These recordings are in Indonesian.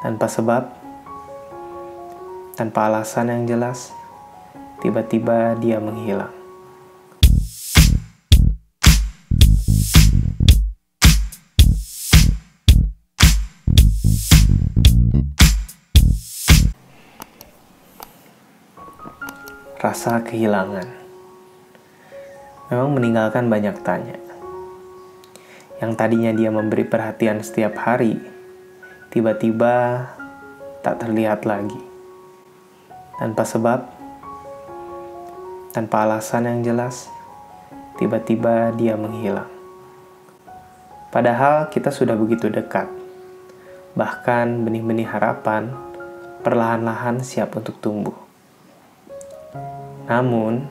tanpa sebab, tanpa alasan yang jelas, tiba-tiba dia menghilang. Rasa kehilangan memang meninggalkan banyak tanya. Yang tadinya dia memberi perhatian setiap hari, tiba-tiba tak terlihat lagi. Tanpa sebab, tanpa alasan yang jelas, tiba-tiba dia menghilang. Padahal kita sudah begitu dekat. Bahkan benih-benih harapan perlahan-lahan siap untuk tumbuh. Namun,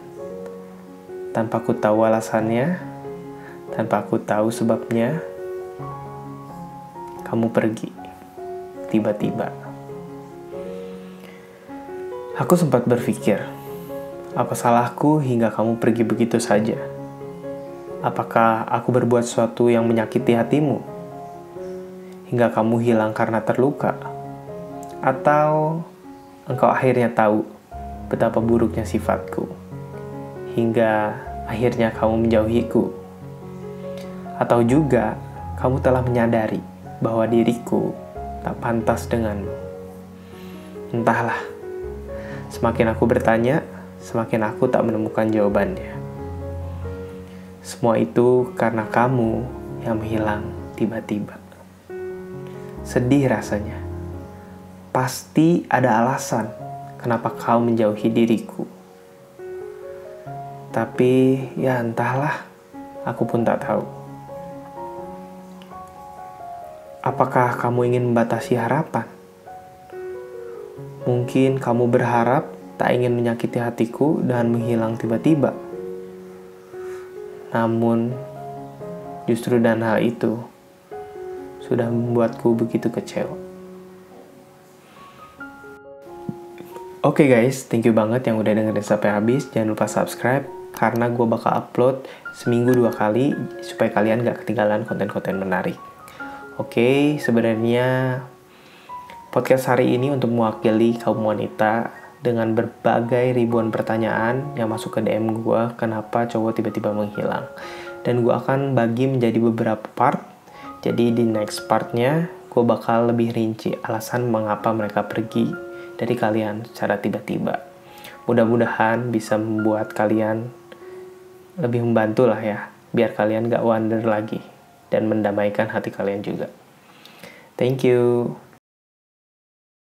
tanpa ku tahu alasannya, tanpa aku tahu sebabnya, kamu pergi tiba-tiba. Aku sempat berpikir, apa salahku hingga kamu pergi begitu saja? Apakah aku berbuat sesuatu yang menyakiti hatimu? Hingga kamu hilang karena terluka? Atau engkau akhirnya tahu betapa buruknya sifatku? Hingga akhirnya kamu menjauhiku? Atau juga kamu telah menyadari bahwa diriku tak pantas denganmu? Entahlah, semakin aku bertanya, semakin aku tak menemukan jawabannya. Semua itu karena kamu yang menghilang tiba-tiba. Sedih rasanya. Pasti ada alasan kenapa kau menjauhi diriku. Tapi ya entahlah, aku pun tak tahu. Apakah kamu ingin membatasi harapan? Mungkin kamu berharap tak ingin menyakiti hatiku dan menghilang tiba-tiba. Namun, justru dan hal itu sudah membuatku begitu kecewa. Oke okay guys, thank you banget yang udah dengerin sampai habis. Jangan lupa subscribe karena gue bakal upload seminggu dua kali supaya kalian gak ketinggalan konten-konten menarik. Oke, okay, sebenarnya podcast hari ini untuk mewakili kaum wanita dengan berbagai ribuan pertanyaan yang masuk ke DM gue kenapa cowok tiba-tiba menghilang. Dan gue akan bagi menjadi beberapa part. Jadi di next partnya gue bakal lebih rinci alasan mengapa mereka pergi dari kalian secara tiba-tiba. Mudah-mudahan bisa membuat kalian lebih membantu lah ya, biar kalian gak wonder lagi dan mendamaikan hati kalian juga. Thank you.